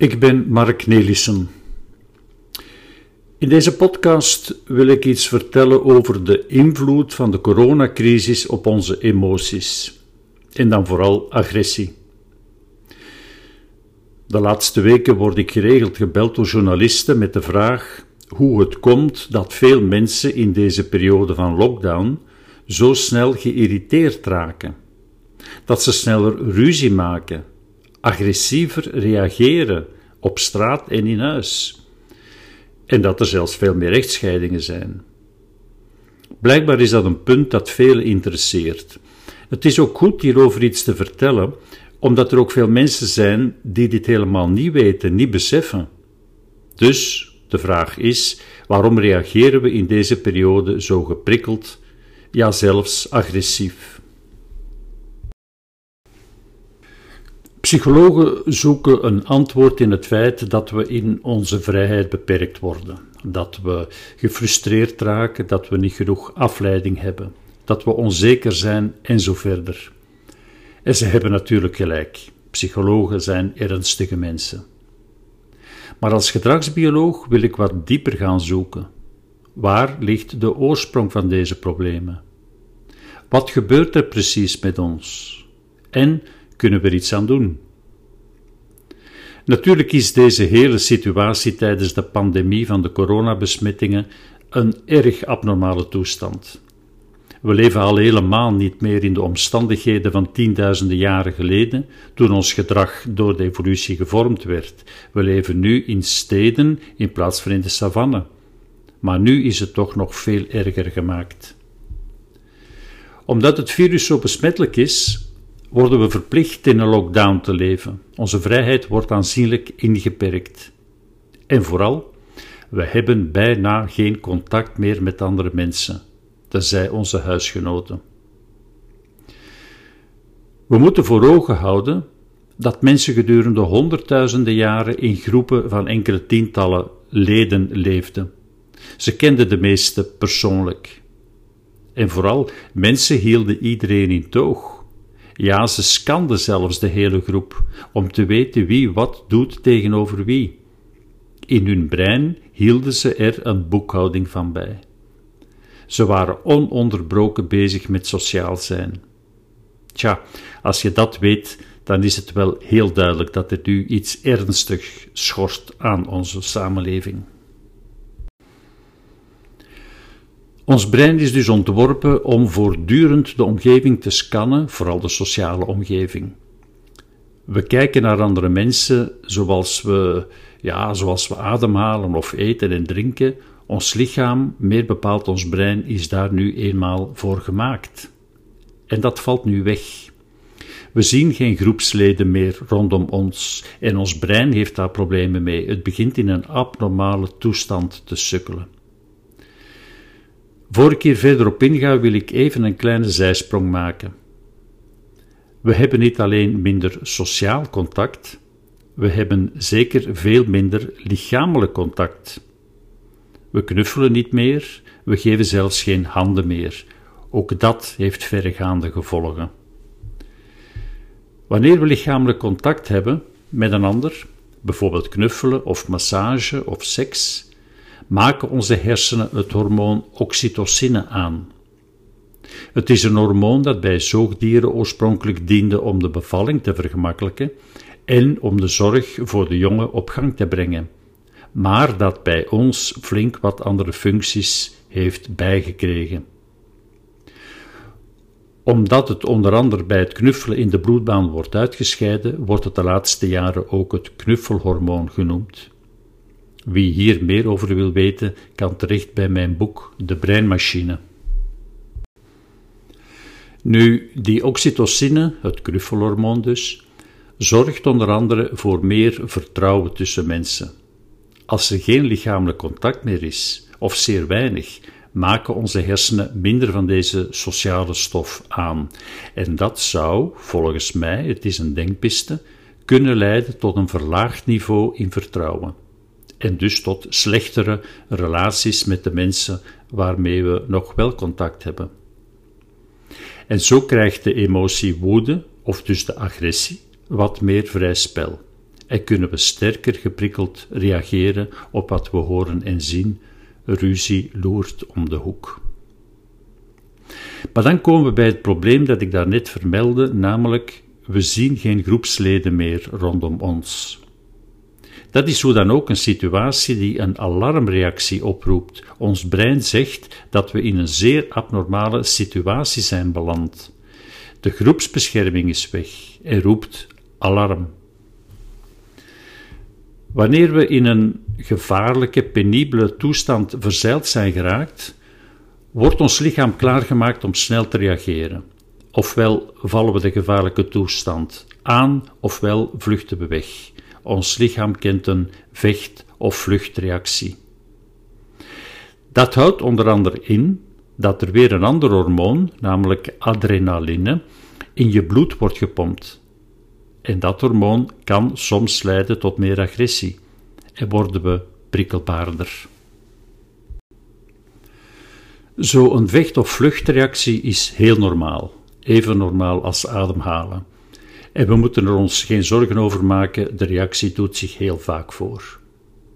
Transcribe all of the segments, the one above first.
Ik ben Mark Nelissen. In deze podcast wil ik iets vertellen over de invloed van de coronacrisis op onze emoties. En dan vooral agressie. De laatste weken word ik geregeld gebeld door journalisten met de vraag hoe het komt dat veel mensen in deze periode van lockdown zo snel geïrriteerd raken. Dat ze sneller ruzie maken, agressiever reageren op straat en in huis. En dat er zelfs veel meer rechtscheidingen zijn. Blijkbaar is dat een punt dat velen interesseert. Het is ook goed hierover iets te vertellen, omdat er ook veel mensen zijn die dit helemaal niet weten, niet beseffen. Dus de vraag is: waarom reageren we in deze periode zo geprikkeld, ja zelfs agressief? Psychologen zoeken een antwoord in het feit dat we in onze vrijheid beperkt worden, dat we gefrustreerd raken, dat we niet genoeg afleiding hebben, dat we onzeker zijn en zo verder. En ze hebben natuurlijk gelijk. Psychologen zijn ernstige mensen. Maar als gedragsbioloog wil ik wat dieper gaan zoeken. Waar ligt de oorsprong van deze problemen? Wat gebeurt er precies met ons? En kunnen we er iets aan doen? Natuurlijk is deze hele situatie tijdens de pandemie van de coronabesmettingen een erg abnormale toestand. We leven al helemaal niet meer in de omstandigheden van tienduizenden jaren geleden, toen ons gedrag door de evolutie gevormd werd. We leven nu in steden in plaats van in de savanne. Maar nu is het toch nog veel erger gemaakt. Omdat het virus zo besmettelijk is, worden we verplicht in een lockdown te leven. Onze vrijheid wordt aanzienlijk ingeperkt. En vooral, we hebben bijna geen contact meer met andere mensen tenzij onze huisgenoten. We moeten voor ogen houden dat mensen gedurende honderdduizenden jaren in groepen van enkele tientallen leden leefden. Ze kenden de meeste persoonlijk. En vooral, mensen hielden iedereen in toog. Ja, ze scanden zelfs de hele groep om te weten wie wat doet tegenover wie. In hun brein hielden ze er een boekhouding van bij. Ze waren ononderbroken bezig met sociaal zijn. Tja, als je dat weet, dan is het wel heel duidelijk dat er nu iets ernstig schort aan onze samenleving. Ons brein is dus ontworpen om voortdurend de omgeving te scannen, vooral de sociale omgeving. We kijken naar andere mensen zoals we, ja, zoals we ademhalen of eten en drinken, ons lichaam, meer bepaald ons brein, is daar nu eenmaal voor gemaakt. En dat valt nu weg. We zien geen groepsleden meer rondom ons en ons brein heeft daar problemen mee. Het begint in een abnormale toestand te sukkelen. Voor ik hier verder op inga, wil ik even een kleine zijsprong maken. We hebben niet alleen minder sociaal contact, we hebben zeker veel minder lichamelijk contact. We knuffelen niet meer, we geven zelfs geen handen meer. Ook dat heeft verregaande gevolgen. Wanneer we lichamelijk contact hebben met een ander, bijvoorbeeld knuffelen of massage of seks, maken onze hersenen het hormoon oxytocine aan. Het is een hormoon dat bij zoogdieren oorspronkelijk diende om de bevalling te vergemakkelijken en om de zorg voor de jongen op gang te brengen maar dat bij ons flink wat andere functies heeft bijgekregen. Omdat het onder andere bij het knuffelen in de bloedbaan wordt uitgescheiden, wordt het de laatste jaren ook het knuffelhormoon genoemd. Wie hier meer over wil weten, kan terecht bij mijn boek De Breinmachine. Nu, die oxytocine, het knuffelhormoon dus, zorgt onder andere voor meer vertrouwen tussen mensen. Als er geen lichamelijk contact meer is, of zeer weinig, maken onze hersenen minder van deze sociale stof aan. En dat zou, volgens mij, het is een denkpiste, kunnen leiden tot een verlaagd niveau in vertrouwen. En dus tot slechtere relaties met de mensen waarmee we nog wel contact hebben. En zo krijgt de emotie woede, of dus de agressie, wat meer vrij spel. en kunnen we sterker geprikkeld reageren op wat we horen en zien. Ruzie loert om de hoek. Maar dan komen we bij het probleem dat ik daarnet vermeldde, namelijk we zien geen groepsleden meer rondom ons. Dat is hoe dan ook een situatie die een alarmreactie oproept. Ons brein zegt dat we in een zeer abnormale situatie zijn beland. De groepsbescherming is weg en roept alarm. Wanneer we in een gevaarlijke, penibele toestand verzeild zijn geraakt, wordt ons lichaam klaargemaakt om snel te reageren. Ofwel vallen we de gevaarlijke toestand aan, ofwel vluchten we weg. Ons lichaam kent een vecht- of vluchtreactie. Dat houdt onder andere in dat er weer een ander hormoon, namelijk adrenaline, in je bloed wordt gepompt. En dat hormoon kan soms leiden tot meer agressie en worden we prikkelbaarder. Zo'n vecht- of vluchtreactie is heel normaal, even normaal als ademhalen. En we moeten er ons geen zorgen over maken, de reactie doet zich heel vaak voor.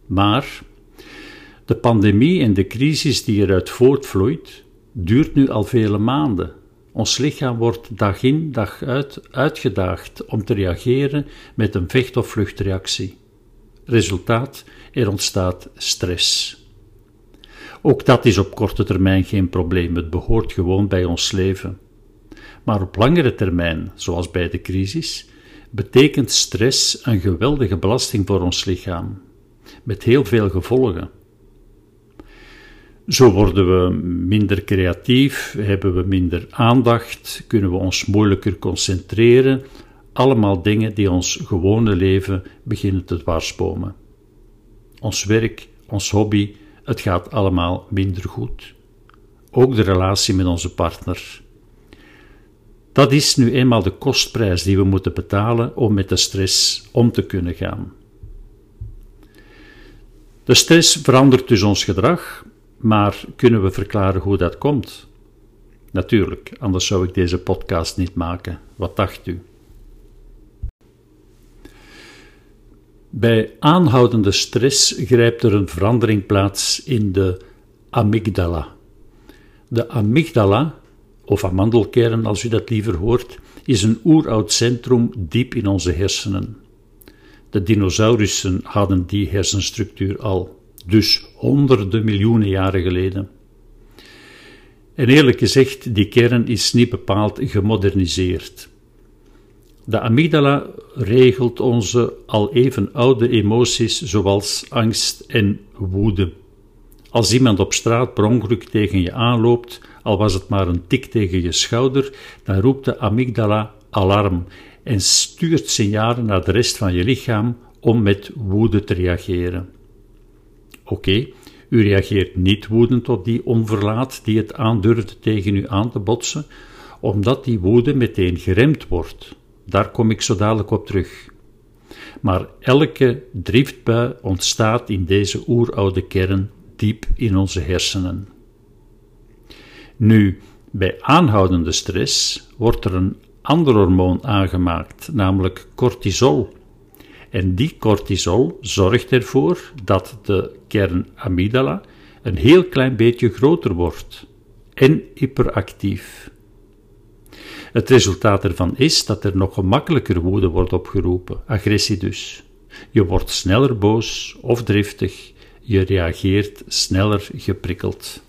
Maar de pandemie en de crisis die eruit voortvloeit, duurt nu al vele maanden. Ons lichaam wordt dag in, dag uit uitgedaagd om te reageren met een vecht- of vluchtreactie. Resultaat: er ontstaat stress. Ook dat is op korte termijn geen probleem, het behoort gewoon bij ons leven. Maar op langere termijn, zoals bij de crisis, betekent stress een geweldige belasting voor ons lichaam, met heel veel gevolgen. Zo worden we minder creatief, hebben we minder aandacht, kunnen we ons moeilijker concentreren. Allemaal dingen die ons gewone leven beginnen te dwarsbomen. Ons werk, ons hobby, het gaat allemaal minder goed. Ook de relatie met onze partner. Dat is nu eenmaal de kostprijs die we moeten betalen om met de stress om te kunnen gaan. De stress verandert dus ons gedrag, maar kunnen we verklaren hoe dat komt? Natuurlijk, anders zou ik deze podcast niet maken. Wat dacht u? Bij aanhoudende stress grijpt er een verandering plaats in de amygdala. De amygdala, of amandelkern als u dat liever hoort, is een oeroud centrum diep in onze hersenen. De dinosaurussen hadden die hersenstructuur al, dus honderden miljoenen jaren geleden. En eerlijk gezegd, die kern is niet bepaald gemoderniseerd. De amygdala regelt onze al even oude emoties zoals angst en woede. Als iemand op straat per ongeluk tegen je aanloopt, al was het maar een tik tegen je schouder, dan roept de amygdala alarm en stuurt signalen naar de rest van je lichaam om met woede te reageren. Oké, u reageert niet woedend op die onverlaat die het aandurft tegen u aan te botsen, omdat die woede meteen geremd wordt. Daar kom ik zo dadelijk op terug. Maar elke driftbui ontstaat in deze oeroude kern diep in onze hersenen. Nu, bij aanhoudende stress wordt er een ander hormoon aangemaakt, namelijk cortisol. En die cortisol zorgt ervoor dat de kern amygdala een heel klein beetje groter wordt en hyperactief. Het resultaat ervan is dat er nog gemakkelijker woede wordt opgeroepen, agressie dus. Je wordt sneller boos of driftig, je reageert sneller geprikkeld.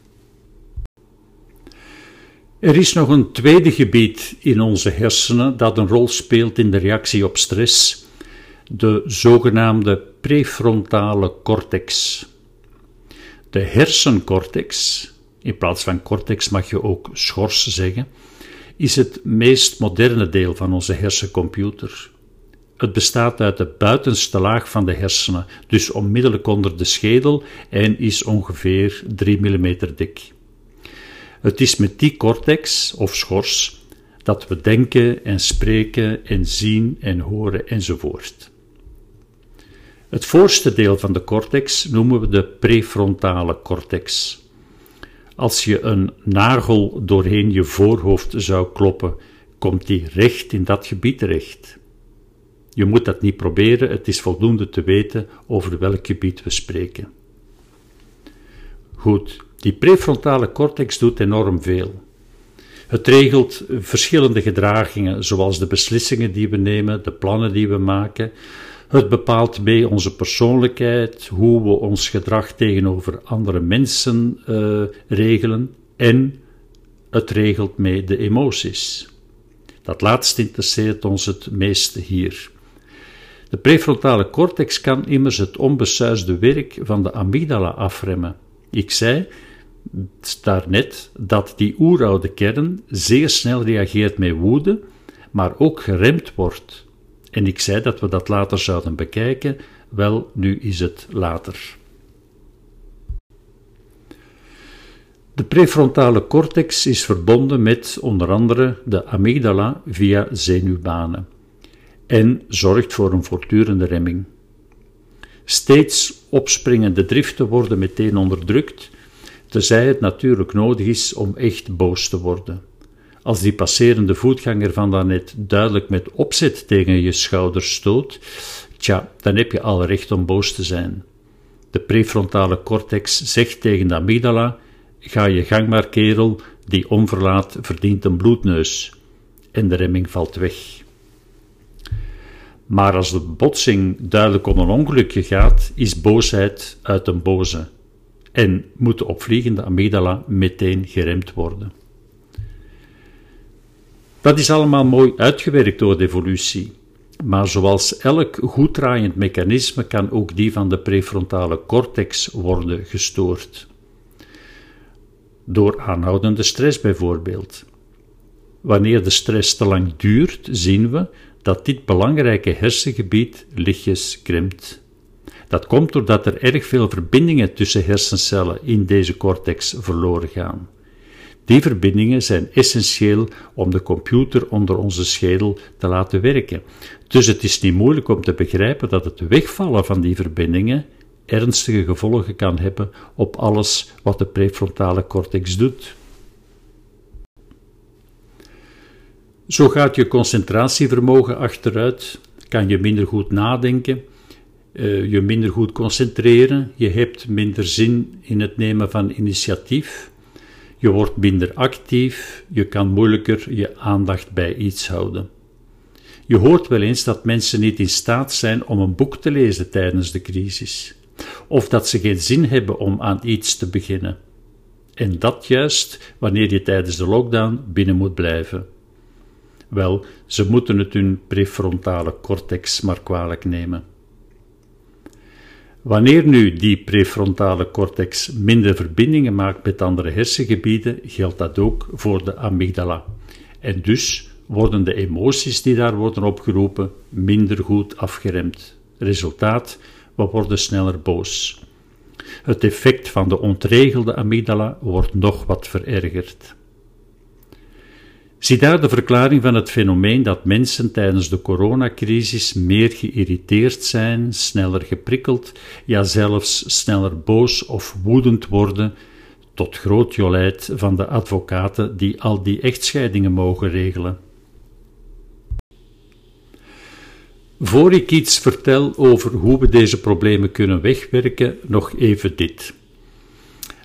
Er is nog een tweede gebied in onze hersenen dat een rol speelt in de reactie op stress, de zogenaamde prefrontale cortex. De hersencortex, in plaats van cortex mag je ook schors zeggen, is het meest moderne deel van onze hersencomputer. Het bestaat uit de buitenste laag van de hersenen, dus onmiddellijk onder de schedel en is ongeveer 3 mm dik. Het is met die cortex, of schors, dat we denken en spreken en zien en horen enzovoort. Het voorste deel van de cortex noemen we de prefrontale cortex. Als je een nagel doorheen je voorhoofd zou kloppen, komt die recht in dat gebied terecht. Je moet dat niet proberen, het is voldoende te weten over welk gebied we spreken. Goed, die prefrontale cortex doet enorm veel. Het regelt verschillende gedragingen, zoals de beslissingen die we nemen, de plannen die we maken. Het bepaalt mee onze persoonlijkheid, hoe we ons gedrag tegenover andere mensen uh, regelen en het regelt mee de emoties. Dat laatste interesseert ons het meeste hier. De prefrontale cortex kan immers het onbesuisde werk van de amygdala afremmen. Ik zei daarnet dat die oeroude kern zeer snel reageert met woede, maar ook geremd wordt. En ik zei dat we dat later zouden bekijken, wel, nu is het later. De prefrontale cortex is verbonden met onder andere de amygdala via zenuwbanen en zorgt voor een voortdurende remming. Steeds opspringende driften worden meteen onderdrukt, tenzij het natuurlijk nodig is om echt boos te worden. Als die passerende voetganger van daarnet duidelijk met opzet tegen je schouders stoot, tja, dan heb je alle recht om boos te zijn. De prefrontale cortex zegt tegen de amygdala: Ga je gang maar, kerel, die onverlaat verdient een bloedneus. En de remming valt weg. Maar als de botsing duidelijk om een ongelukje gaat, is boosheid uit een boze en moet de opvliegende amygdala meteen geremd worden. Dat is allemaal mooi uitgewerkt door de evolutie, maar zoals elk goed draaiend mechanisme kan ook die van de prefrontale cortex worden gestoord. Door aanhoudende stress bijvoorbeeld. Wanneer de stress te lang duurt, zien we dat dit belangrijke hersengebied lichtjes krimpt. Dat komt doordat er erg veel verbindingen tussen hersencellen in deze cortex verloren gaan. Die verbindingen zijn essentieel om de computer onder onze schedel te laten werken. Dus het is niet moeilijk om te begrijpen dat het wegvallen van die verbindingen ernstige gevolgen kan hebben op alles wat de prefrontale cortex doet. Zo gaat je concentratievermogen achteruit, kan je minder goed nadenken, uh, je minder goed concentreren, je hebt minder zin in het nemen van initiatief, je wordt minder actief, je kan moeilijker je aandacht bij iets houden. Je hoort wel eens dat mensen niet in staat zijn om een boek te lezen tijdens de crisis, of dat ze geen zin hebben om aan iets te beginnen. En dat juist wanneer je tijdens de lockdown binnen moet blijven. Wel, ze moeten het hun prefrontale cortex maar kwalijk nemen. Wanneer nu die prefrontale cortex minder verbindingen maakt met andere hersengebieden, geldt dat ook voor de amygdala. En dus worden de emoties die daar worden opgeroepen minder goed afgeremd. Resultaat, we worden sneller boos. Het effect van de ontregelde amygdala wordt nog wat verergerd. Zie daar de verklaring van het fenomeen dat mensen tijdens de coronacrisis meer geïrriteerd zijn, sneller geprikkeld, ja zelfs sneller boos of woedend worden, tot groot jolijt van de advocaten die al die echtscheidingen mogen regelen. Voor ik iets vertel over hoe we deze problemen kunnen wegwerken, nog even dit.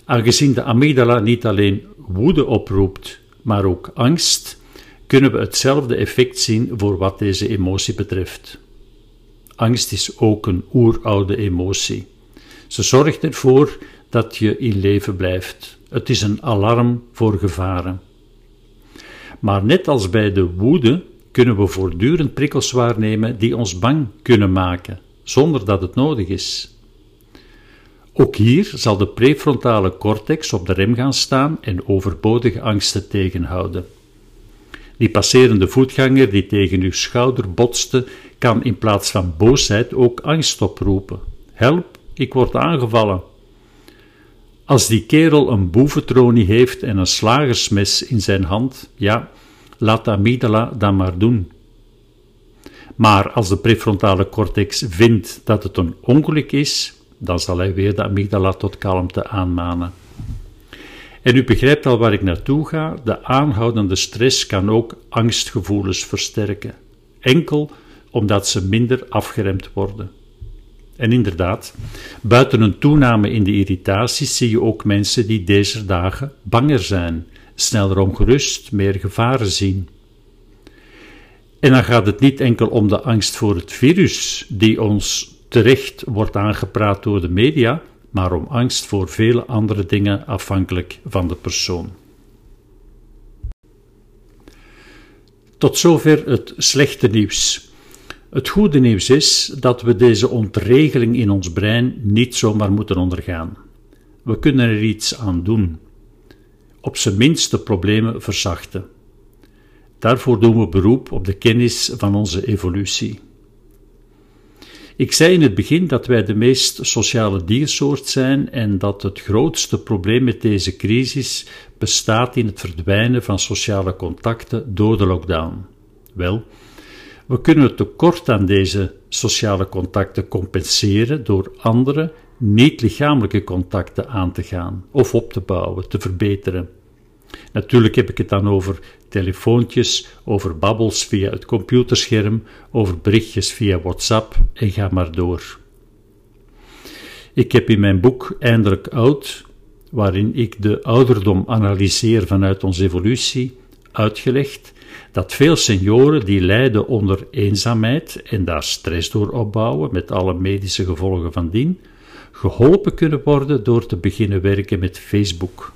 Aangezien de amygdala niet alleen woede oproept, maar ook angst, kunnen we hetzelfde effect zien voor wat deze emotie betreft. Angst is ook een oeroude emotie. Ze zorgt ervoor dat je in leven blijft. Het is een alarm voor gevaren. Maar net als bij de woede kunnen we voortdurend prikkels waarnemen die ons bang kunnen maken, zonder dat het nodig is. Ook hier zal de prefrontale cortex op de rem gaan staan en overbodige angsten tegenhouden. Die passerende voetganger die tegen uw schouder botste, kan in plaats van boosheid ook angst oproepen. Help, ik word aangevallen. Als die kerel een boeventronie heeft en een slagersmes in zijn hand, ja, laat de amygdala dat maar doen. Maar als de prefrontale cortex vindt dat het een ongeluk is, dan zal hij weer de amygdala tot kalmte aanmanen. En u begrijpt al waar ik naartoe ga, de aanhoudende stress kan ook angstgevoelens versterken. Enkel omdat ze minder afgeremd worden. En inderdaad, buiten een toename in de irritaties zie je ook mensen die deze dagen banger zijn, sneller ongerust, meer gevaren zien. En dan gaat het niet enkel om de angst voor het virus, die ons terecht wordt aangepraat door de media, maar om angst voor vele andere dingen afhankelijk van de persoon. Tot zover het slechte nieuws. Het goede nieuws is dat we deze ontregeling in ons brein niet zomaar moeten ondergaan. We kunnen er iets aan doen. Op zijn minst de problemen verzachten. Daarvoor doen we beroep op de kennis van onze evolutie. Ik zei in het begin dat wij de meest sociale diersoort zijn en dat het grootste probleem met deze crisis bestaat in het verdwijnen van sociale contacten door de lockdown. Wel, we kunnen het tekort aan deze sociale contacten compenseren door andere, niet-lichamelijke contacten aan te gaan of op te bouwen, te verbeteren. Natuurlijk heb ik het dan over telefoontjes, over babbels via het computerscherm, over berichtjes via WhatsApp en ga maar door. Ik heb in mijn boek Eindelijk Oud, waarin ik de ouderdom analyseer vanuit onze evolutie, uitgelegd dat veel senioren die lijden onder eenzaamheid en daar stress door opbouwen, met alle medische gevolgen van dien, geholpen kunnen worden door te beginnen werken met Facebook.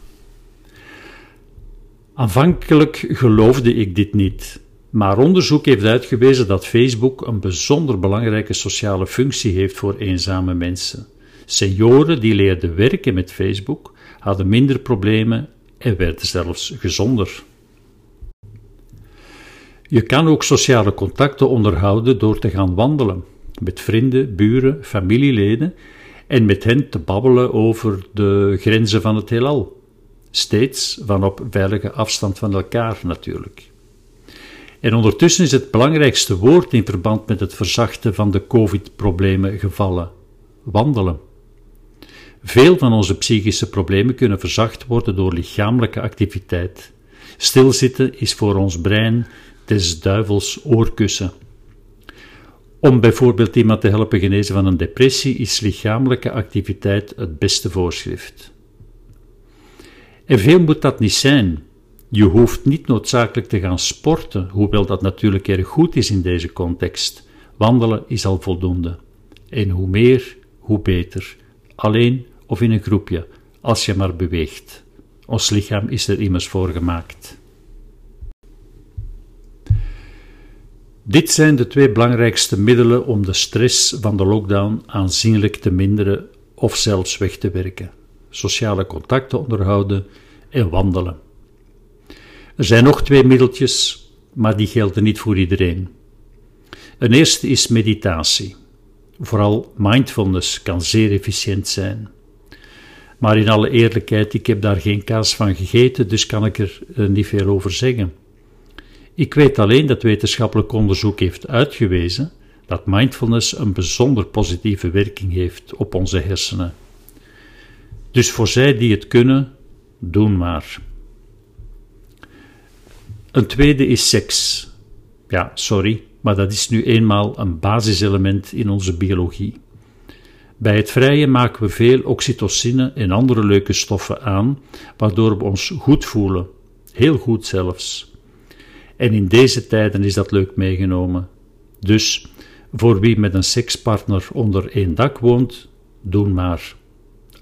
Aanvankelijk geloofde ik dit niet, maar onderzoek heeft uitgewezen dat Facebook een bijzonder belangrijke sociale functie heeft voor eenzame mensen. Senioren die leerden werken met Facebook hadden minder problemen en werden zelfs gezonder. Je kan ook sociale contacten onderhouden door te gaan wandelen met vrienden, buren, familieleden en met hen te babbelen over de grenzen van het heelal. Steeds van op veilige afstand van elkaar natuurlijk. En ondertussen is het belangrijkste woord in verband met het verzachten van de COVID-problemen gevallen: wandelen. Veel van onze psychische problemen kunnen verzacht worden door lichamelijke activiteit. Stilzitten is voor ons brein des duivels oorkussen. Om bijvoorbeeld iemand te helpen genezen van een depressie is lichamelijke activiteit het beste voorschrift. En veel moet dat niet zijn. Je hoeft niet noodzakelijk te gaan sporten, hoewel dat natuurlijk erg goed is in deze context. Wandelen is al voldoende. En hoe meer, hoe beter. Alleen of in een groepje, als je maar beweegt. Ons lichaam is er immers voor gemaakt. Dit zijn de twee belangrijkste middelen om de stress van de lockdown aanzienlijk te minderen of zelfs weg te werken: sociale contacten onderhouden en wandelen. Er zijn nog twee middeltjes, maar die gelden niet voor iedereen. Een eerste is meditatie. Vooral mindfulness kan zeer efficiënt zijn. Maar in alle eerlijkheid, ik heb daar geen kaas van gegeten, dus kan ik er eh, niet veel over zeggen. Ik weet alleen dat wetenschappelijk onderzoek heeft uitgewezen dat mindfulness een bijzonder positieve werking heeft op onze hersenen. Dus voor zij die het kunnen, doen maar. Een tweede is seks. Ja, sorry, maar dat is nu eenmaal een basiselement in onze biologie. Bij het vrije maken we veel oxytocine en andere leuke stoffen aan, waardoor we ons goed voelen, heel goed zelfs. En in deze tijden is dat leuk meegenomen. Dus voor wie met een sekspartner onder één dak woont, doen maar.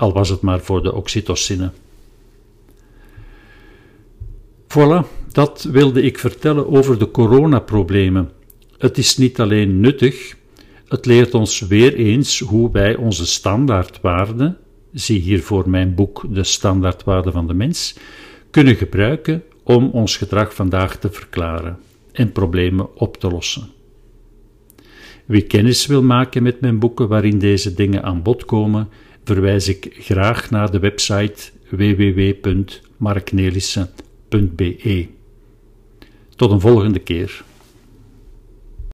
Al was het maar voor de oxytocine. Voilà, dat wilde ik vertellen over de coronaproblemen. Het is niet alleen nuttig, het leert ons weer eens hoe wij onze standaardwaarden, zie hier voor mijn boek De Standaardwaarden van de Mens, kunnen gebruiken om ons gedrag vandaag te verklaren en problemen op te lossen. Wie kennis wil maken met mijn boeken waarin deze dingen aan bod komen, verwijs ik graag naar de website www.marknelissen.be. Tot een volgende keer.